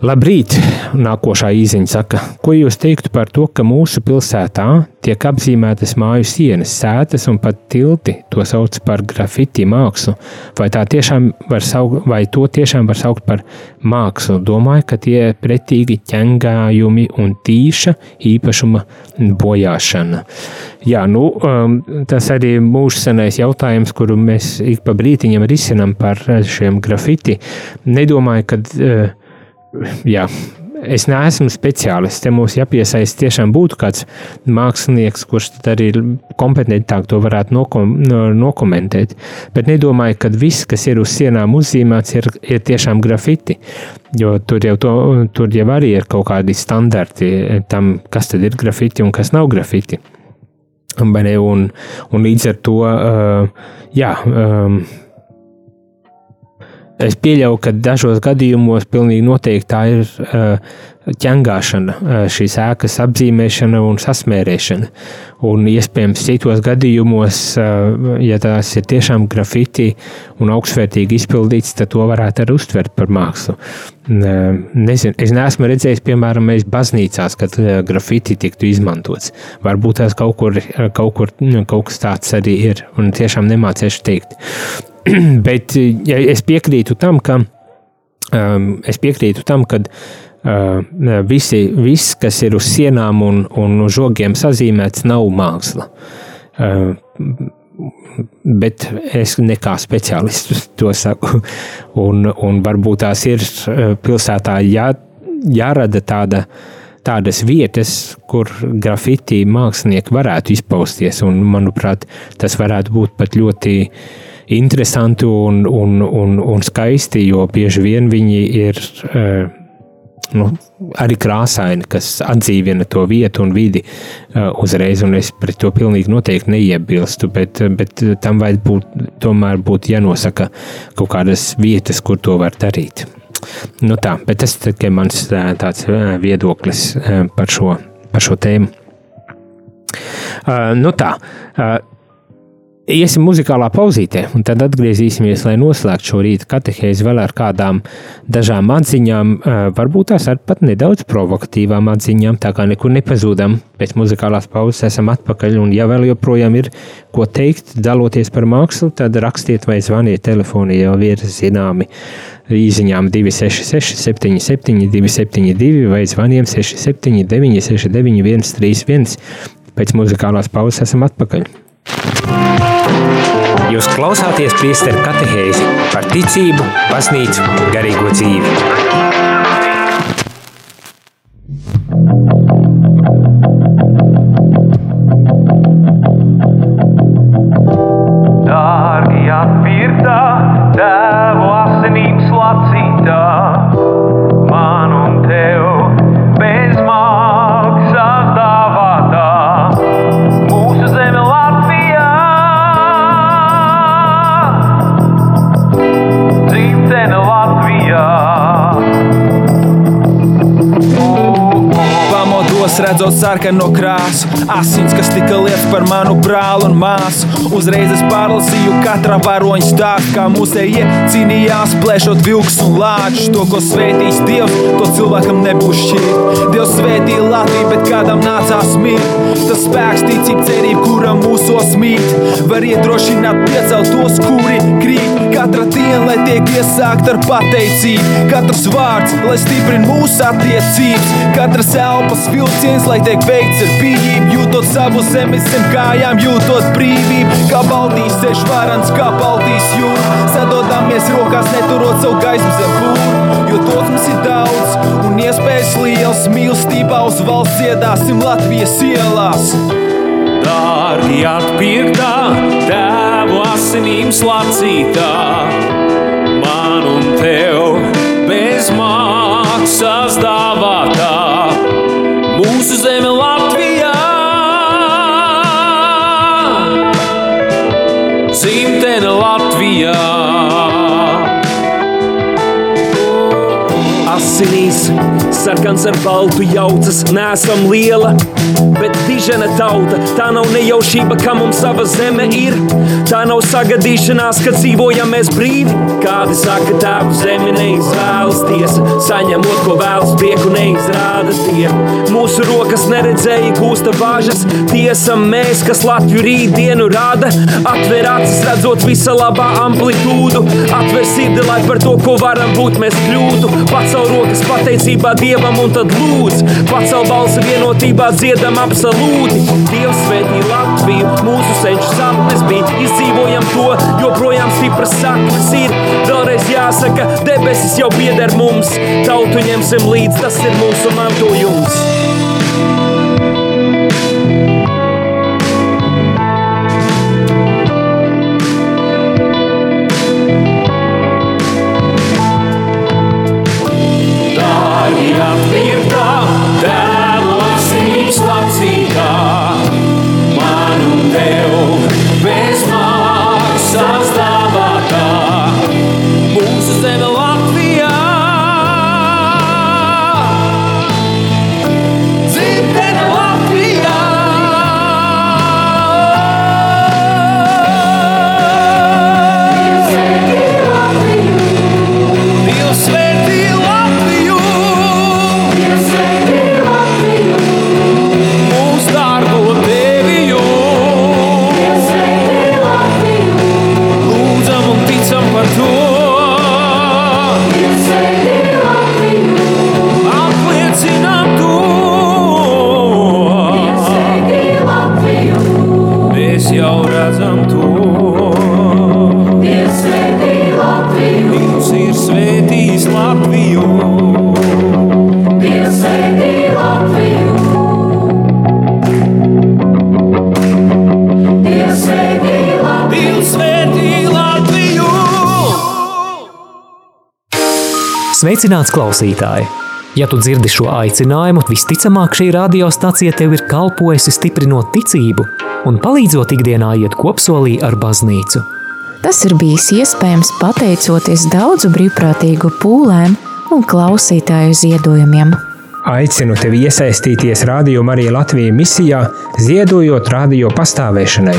Labrīt! Nākošā īsiņa saka, ko jūs teiktu par to, ka mūsu pilsētā tiek apzīmētas māju sienas, sētas un pat tilti, to sauc par grafiti mākslu, vai, saukt, vai to tiešām var saukt par mākslu? Domāju, ka tie ir pretīgi ķengājumi un tīša īpašuma bojāšana. Jā, nu, um, tas arī ir mūsu senais jautājums, kuru mēs ik pa brītiņam risinam par šiem grafiti. Nedomāju, ka uh, jā, es neesmu speciālists. Te mums jāpiesaist tiešām būtu kāds mākslinieks, kurš arī kompetentāk to varētu nokom, nokomentēt. Bet nedomāju, ka viss, kas ir uz sienām uzzīmēts, ir, ir tiešām grafiti. Jo tur jau, to, tur jau arī ir kaut kādi standarti tam, kas tad ir grafiti un kas nav grafiti. Un, un līdz ar to, uh, jā. Um, Es pieļauju, ka dažos gadījumos pilnīgi noteikti tā ir uh, ķengāšana, uh, šīs ēkas apzīmēšana un sasmērēšana. Un iespējams, citos gadījumos, uh, ja tās ir tiešām grafiti un augstsvērtīgi izpildīts, tad to varētu arī uztvert par mākslu. Nezinu, es neesmu redzējis, piemēram, baznīcās, kad grafiti tiktu izmantots. Varbūt tās kaut kur, kaut kur nu, kaut kas tāds arī ir, un tiešām nemācīšu teikt. Bet ja es piekrītu tam, ka um, es piekrītu tam, ka uh, visi, viss, kas ir uz sienām un, un uz žogiem sazīmēts, nav māksla. Uh, bet es nekā speciālists to saku. Un, un varbūt tās ir uh, pilsētā jā, jārada tāda, tādas vietas, kur grafiti mākslinieki varētu izpausties. Un, manuprāt, tas varētu būt pat ļoti uh, interesanti un, un, un, un skaisti, jo bieži vien viņi ir uh, nu, arī krāsaini, kas atdzīvina to vietu un vidi uh, uzreiz, un es pret to pilnīgi noteikti neiebilstu, bet, bet tam vajag būt, tomēr būt jānosaka kaut kādas vietas, kur to var darīt. Nu tā, bet tas ir mans uh, tāds viedoklis par šo, par šo tēmu. Uh, nu tā, uh, Iesim muzikālā pauzītē, un tad atgriezīsimies, lai noslēgtu šo rīta katehēzi vēl ar kādām dažām atziņām, varbūt tās ar pat nedaudz provokatīvām atziņām, tā kā nekur nepazūdam. Pēc muzikālās pauzes esam atpakaļ, un ja vēl joprojām ir ko teikt, daloties par mākslu, tad rakstiet vai zvaniet telefonī, jau ir zināmi īsiņām 266, 77, 272 vai zvaniem 679, 691, 31. Pēc muzikālās pauzes esam atpakaļ. Jūs klausāties priesteru katehēzi par ticību, baznīcu, garīgo dzīvi. Redzot sarkano krāsu, asins, kas tika lietas par manu brāli un māsu. Uzreiz es pārlasīju katra varoņa stāstu, kā mūsējie cīnījās, plēšot vilks un lāčus. To, ko svētīs Dievs, to cilvēkam nebūs šķirt. Dievs svētīja Latviju, bet kādam nācās mirt. Tas spēks, ticība, cerība, kuram mūsos mīt, var iedrošināt piecelt tos, kuri krīt. Katra diena, lai tiek iesākta ar pateicību, katrs vārds, lai stiprina mūsu attiecības, katras elpas vilciens, lai tiek veikts ar pieejamību, jūtot savu zemi zem kājām, jūtot brīvību, kā Baltijas ceļš varants, kā Baltijas jūra. Sadodamies rokās, neturot savu gaismu zem pūra, jo to mums ir daudz un iespējas liels. Mīlestībā uz valsts iedāsim Latvijas ielās. Dārgi atpirktā, tēvu asinīm slacītā, man un tev bez maksas dāvātā. Mūsu zeme Latvijā, dzimtene Latvijā. Asinīs, sarkans ar baltu jaucas, nesam liela. Bet dižena tauta, tā nav nejaušība, ka mums sava zeme ir. Tā nav sagadīšanās, ka dzīvojam mēs brīvi. Kādi saka, tēvu zemi neizvēlas tiesa, saņemot, ko vēlas, prieku neizrāda tie. Mūsu rokas neredzēja, gūsta bāžas, tiesa mēs, kas Latviju rītdienu rāda. Atver acis, redzot visa labā amplitūdu, atver sirdi, lai par to, ko varam būt, mēs kļūtu. Pacel rokas pateicībā Dievam un tad lūdz, pacel balsi vienotībā dziedam absolūti. Dievs svētī Latviju, mūsu senču sapnes bija izdzīvot dzīvojam to, joprojām stipras saknes ir. Vēlreiz jāsaka, debesis jau pieder mums, tautu ņemsim līdzi, tas ir mūsu mantojums. Sveicināts klausītāji! Ja tu dzirdi šo aicinājumu, visticamāk šī radiostacija tev ir kalpojusi stiprinot ticību un palīdzot ikdienā iet kopsolī ar baznīcu. Tas ir bijis iespējams pateicoties daudzu brīvprātīgu pūlēm un klausītāju ziedojumiem. Aicinu tevi iesaistīties Radio Marija Latvijas misijā, ziedojot radio pastāvēšanai.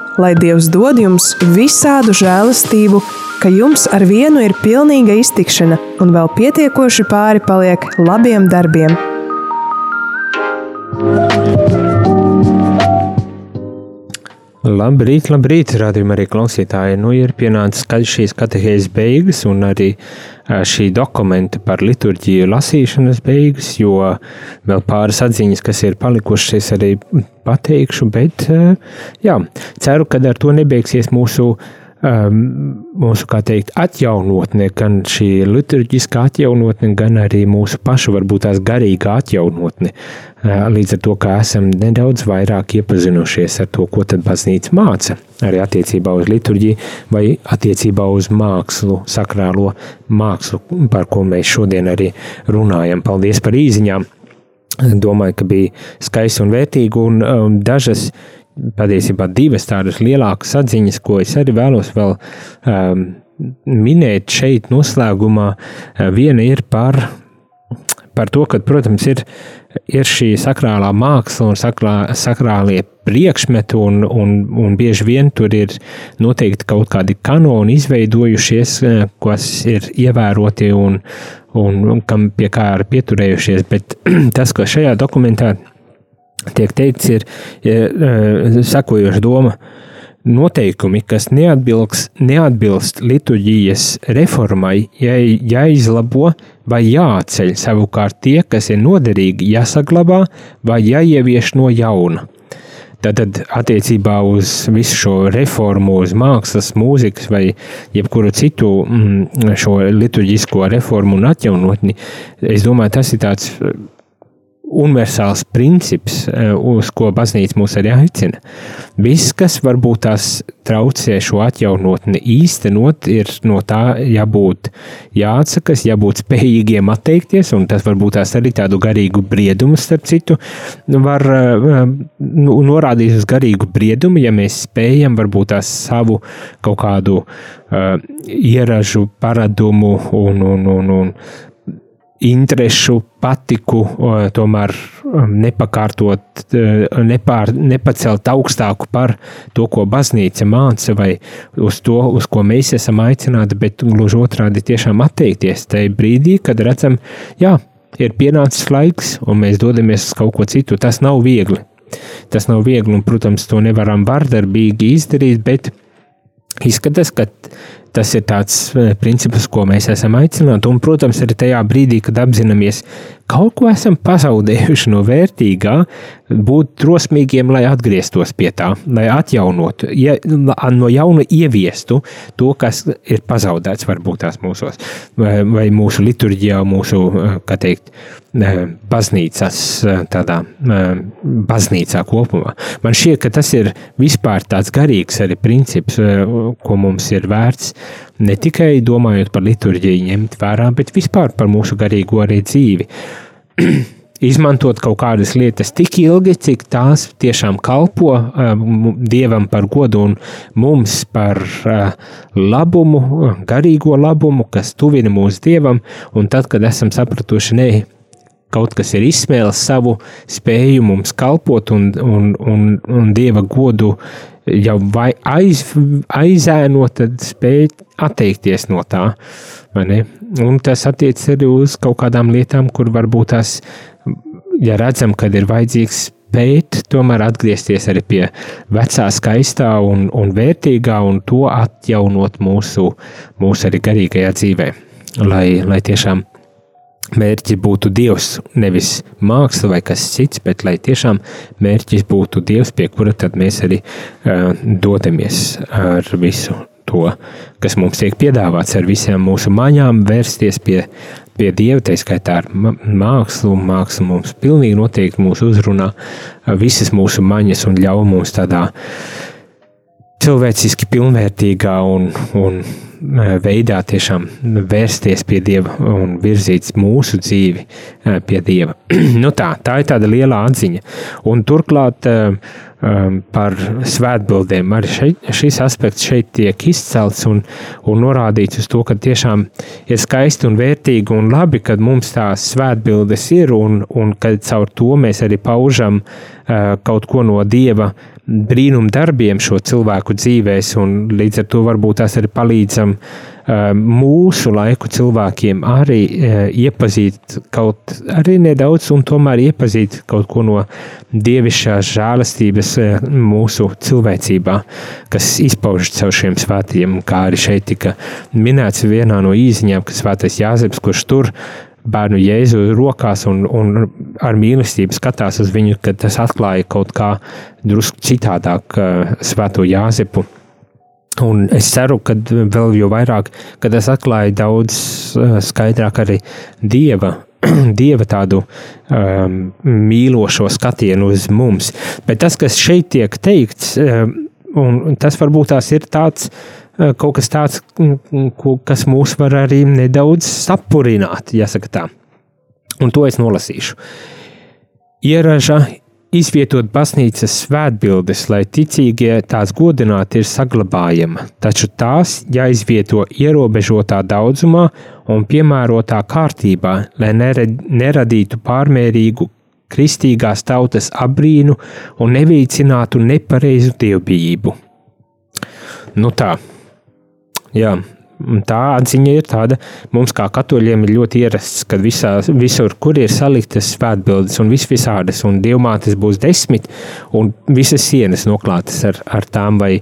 lai Dievs dod jums visādu žēlastību, ka jums ar vienu ir pilnīga iztikšana un vēl pietiekoši pāri paliek labiem darbiem. Labrīt, labrīt, rādījumā arī klausītāji. Nu, ir pienācis šīs katehēzes beigas un arī šī dokumenta par liturģiju lasīšanas beigas, jo vēl pāris atziņas, kas ir palikušas, arī pateikšu, bet jā, ceru, ka ar to nebeigsies mūsu um, mūsu, kā teikt, atjaunotne, gan šī liturģiskā atjaunotne, gan arī mūsu pašu, varbūt tās garīgā atjaunotne. Uh, līdz ar to, ka esam nedaudz vairāk iepazinušies ar to, ko tad baznīca māca, arī attiecībā uz liturģiju vai attiecībā uz mākslu, sakrālo mākslu, par ko mēs šodien arī runājam. Paldies par īziņām! Domāju, ka bija skaisti un vērtīgi, un um, dažas patiesībā divas tādas lielākas atziņas, ko es arī vēlos vēl um, minēt šeit noslēgumā. Uh, viena ir par, par to, ka, protams, ir, ir šī sakrālā māksla un sakrā, sakrālie priekšmeti, un, un, un bieži vien tur ir noteikti kaut kādi kanoni izveidojušies, uh, kas ir ievēroti un, un, un kam pie kā ir pieturējušies, bet tas, ko šajā dokumentā tiek teikts, ir ja, sekojoša doma. Noteikumi, kas neatbilst, neatbilst liturģijas reformai, jāizlabo vai jāceļ. Savukārt tie, kas ir noderīgi, jāsaglabā vai jāievieš no jauna. Tātad attiecībā uz visu šo reformu, uz mākslas, mūzikas vai jebkuru citu mm, šo liturģisko reformu un atjaunotni, es domāju, tas ir tāds universāls princips, eh, uz ko baznīca mūs arī aicina. Viss, kas varbūt tās traucē šo atjaunotni īstenot, ir no tā jābūt jāatsakas, jābūt spējīgiem atteikties, un tas varbūt tās arī tādu garīgu briedumu, starp citu, var eh, nu, norādīt uz garīgu briedumu, ja mēs spējam varbūt tās savu kaut kādu uh, ieražu paradumu un, un, un, un interešu, patiku tomēr um, nepakārtot, uh, nepār, nepacelt augstāku par to, ko baznīca māca, vai uz to, uz ko mēs esam aicināti, bet gluži otrādi tiešām atteikties tajā brīdī, kad redzam, jā, ir pienācis laiks, un mēs dodamies uz kaut ko citu. Tas nav viegli. Tas nav viegli, un, protams, to nevaram vardarbīgi izdarīt, bet izskatās, ka Tas ir tāds eh, princips, ko mēs esam aicināti. Un, protams, arī tajā brīdī, kad apzināmies, kaut ko esam pazaudējuši no vērtīgā, būt drosmīgiem, lai atgrieztos pie tā, lai atjaunotu, ja, no jauna ieviestu to, kas ir pazaudēts varbūt tās mūsos, vai, mūsu liturģijā, mūsu, kā teikt, baznīcas, tādā baznīcā kopumā. Man šķiet, ka tas ir vispār tāds garīgs arī princips, ko mums ir vērts ne tikai domājot par liturģiju, ņemt vērā, bet vispār par mūsu garīgo arī dzīvi. Izmantot kaut kādas lietas tik ilgi, cik tās tiešām kalpo uh, dievam par godu un mums par uh, labumu, garīgo labumu, kas tuvina mūsu dievam. Un tad, kad esam sapratuši, ne, kaut kas ir izsmēlis savu spēju mums kalpot un, un, un, un dieva godu jau aiz, aizēnot, tad spēj atteikties no tā. Un tas attiecas arī uz kaut kādām lietām, kur varbūt tās, ja redzam, kad ir vajadzīgs spēt, tomēr atgriezties arī pie vecā, skaistā un, un vērtīgā, un to atjaunot mūsu, mūsu arī garīgajā dzīvē. Lai, lai tiešām mērķis būtu Dievs, nevis māksla vai kas cits, bet lai tiešām mērķis būtu Dievs, pie kura tad mēs arī uh, dodamies ar visu to, kas mums tiek piedāvāts, ar visām mūsu maņām, vērsties pie, pie Dieva, tā skaitā ar mākslu. Māksla mums pilnīgi noteikti mūs uzrunā visas mūsu maņas un ļauj mums tādā cilvēciski pilnvērtīgā un, un veidā tiešām vērsties pie Dieva un virzīt mūsu dzīvi eh, pie Dieva. nu tā, tā ir tāda liela atziņa. Un turklāt um, par svētbildēm arī šeit, šis aspekts šeit tiek izcelts un, un norādīts uz to, ka tiešām ir skaisti un vērtīgi un labi, kad mums tās svētbildes ir un, un kad caur to mēs arī paužam uh, kaut ko no Dieva brīnum darbiem šo cilvēku dzīvēs, un līdz ar to varbūt tās arī palīdzam mūsu laiku cilvēkiem arī iepazīt kaut arī nedaudz, un tomēr iepazīt kaut ko no dievišķās žēlastības mūsu cilvēcībā, kas izpaužas caur šiem svētījiem, kā arī šeit tika minēts vienā no īziņām, ka svētais Jāzeps, kurš tur bērnu jēzu rokās un, un ar mīlestību skatās uz viņu, kad tas atklāja kaut kā drusku citādāk uh, svēto Jāzepu. Un es ceru, ka vēl jau vairāk, kad es atklāju daudz uh, skaidrāk arī Dieva, Dieva tādu um, mīlošo skatienu uz mums. Bet tas, kas šeit tiek teikts, um, un tas varbūt tās ir tāds, uh, kaut kas tāds, kas mūs var arī nedaudz sapurināt, jāsaka tā. Un to es nolasīšu. Ieraža izvietot baznīcas svētbildes, lai ticīgie tās godināti ir saglabājama, taču tās jāizvieto ierobežotā daudzumā un piemērotā kārtībā, lai neradītu pārmērīgu kristīgās tautas abrīnu un nevīcinātu nepareizu dievbijību. Nu tā, Jā, tā atziņa ir tāda, mums kā katoļiem ir ļoti ierasts, ka visā, visur, kur ir saliktas svētbildes un vis visādas, un dievmātes būs desmit, un visas sienas noklātas ar, ar tām, vai,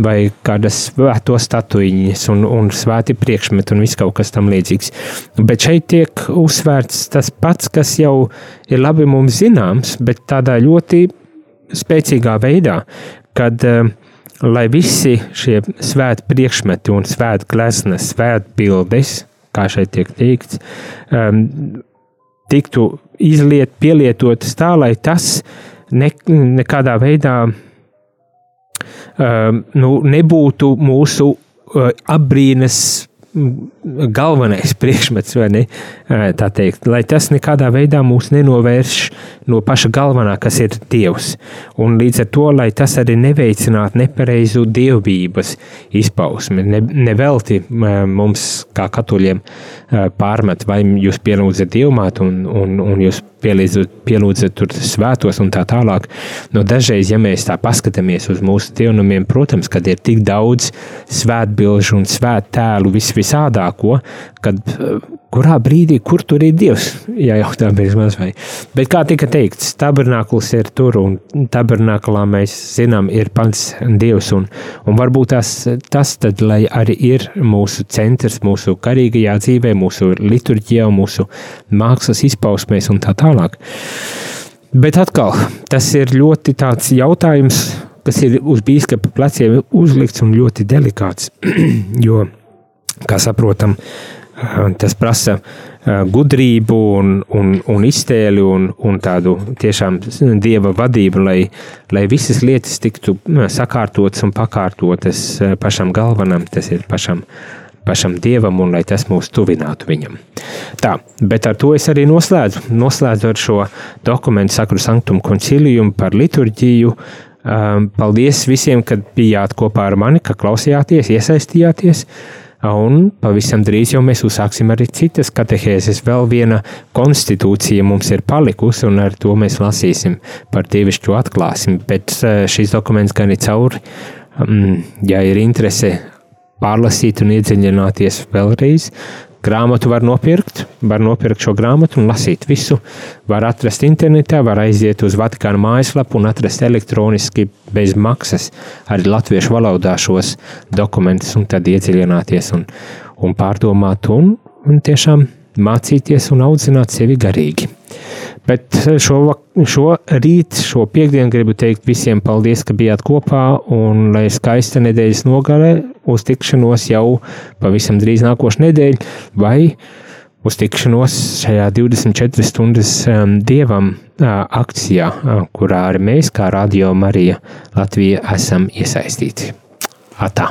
vai kādas svēto statuiņas, un, un svēti priekšmeti, un viss kaut kas tam līdzīgs. Bet šeit tiek uzsvērts tas pats, kas jau ir labi mums zināms, bet tādā ļoti spēcīgā veidā, kad uh, lai visi šie svēti priekšmeti un svēti gleznas, svēti bildes, kā šeit tiek teikts, um, tiktu izliet, pielietotas tā, lai tas ne, nekādā veidā um, nu, nebūtu mūsu uh, apbrīnas galvenais priekšmets, vai ne? Tā teikt, lai tas nekādā veidā mūs nenovērš no paša galvenā, kas ir Dievs. Un līdz ar to, lai tas arī neveicinātu nepareizu dievbijības izpausmi. Ne, nevelti mums, kā katoļiem, pārmet, vai jūs pielūdzat dievmātu un, un, un jūs pielūdzat, tur svētos un tā tālāk. No dažreiz, ja mēs tā paskatāmies uz mūsu dievnamiem, protams, kad ir tik daudz svētbilžu un svēttēlu vis visādāko, kad kurā brīdī, kur tur ir Dievs, ja jautājums ir vai. Bet kā tika teikts, tabernāklis ir tur un tabernāklā mēs zinām ir pats Dievs un, un varbūt tas, tas tad, lai arī ir mūsu centrs, mūsu karīgajā dzīvē, mūsu liturģijā, mūsu mākslas izpausmēs un tā tālāk. Bet atkal, tas ir ļoti tāds jautājums, kas ir uz bīskapa pleciem uzlikts un ļoti delikāts, jo, kā saprotam, tas prasa gudrību un, un, un iztēli un, un tādu tiešām dieva vadību, lai, lai visas lietas tiktu sakārtotas un pakārtotas pašam galvenam, tas ir pašam pašam dievam un lai tas mūs tuvinātu viņam. Tā, bet ar to es arī noslēdzu. Noslēdzu ar šo dokumentu Sakru Sanktum koncilijumu par liturģiju. Paldies visiem, ka bijāt kopā ar mani, ka klausījāties, iesaistījāties. Un pavisam drīz jau mēs uzsāksim arī citas katehēzes. Vēl viena konstitūcija mums ir palikusi, un ar to mēs lasīsim par dievišķo atklāsmi. Bet šis dokuments gan ir cauri. Ja ir interese pārlasīt un iedziļināties vēlreiz. Grāmatu var nopirkt, var nopirkt šo grāmatu un lasīt visu. Var atrast internetā, var aiziet uz Vatikāna mājaslapu un atrast elektroniski bez maksas arī latviešu valodā šos dokumentus un tad iedziļināties un, un pārdomāt un, un tiešām mācīties un audzināt sevi garīgi. Bet šo, šo rītu, šo piekdienu gribu teikt visiem paldies, ka bijāt kopā un lai skaista nedēļas nogale uz tikšanos jau pavisam drīz nākošu nedēļu vai uz tikšanos šajā 24 stundas um, dievam uh, akcijā, uh, kurā arī mēs kā Radio Marija Latvija esam iesaistīti. Atā!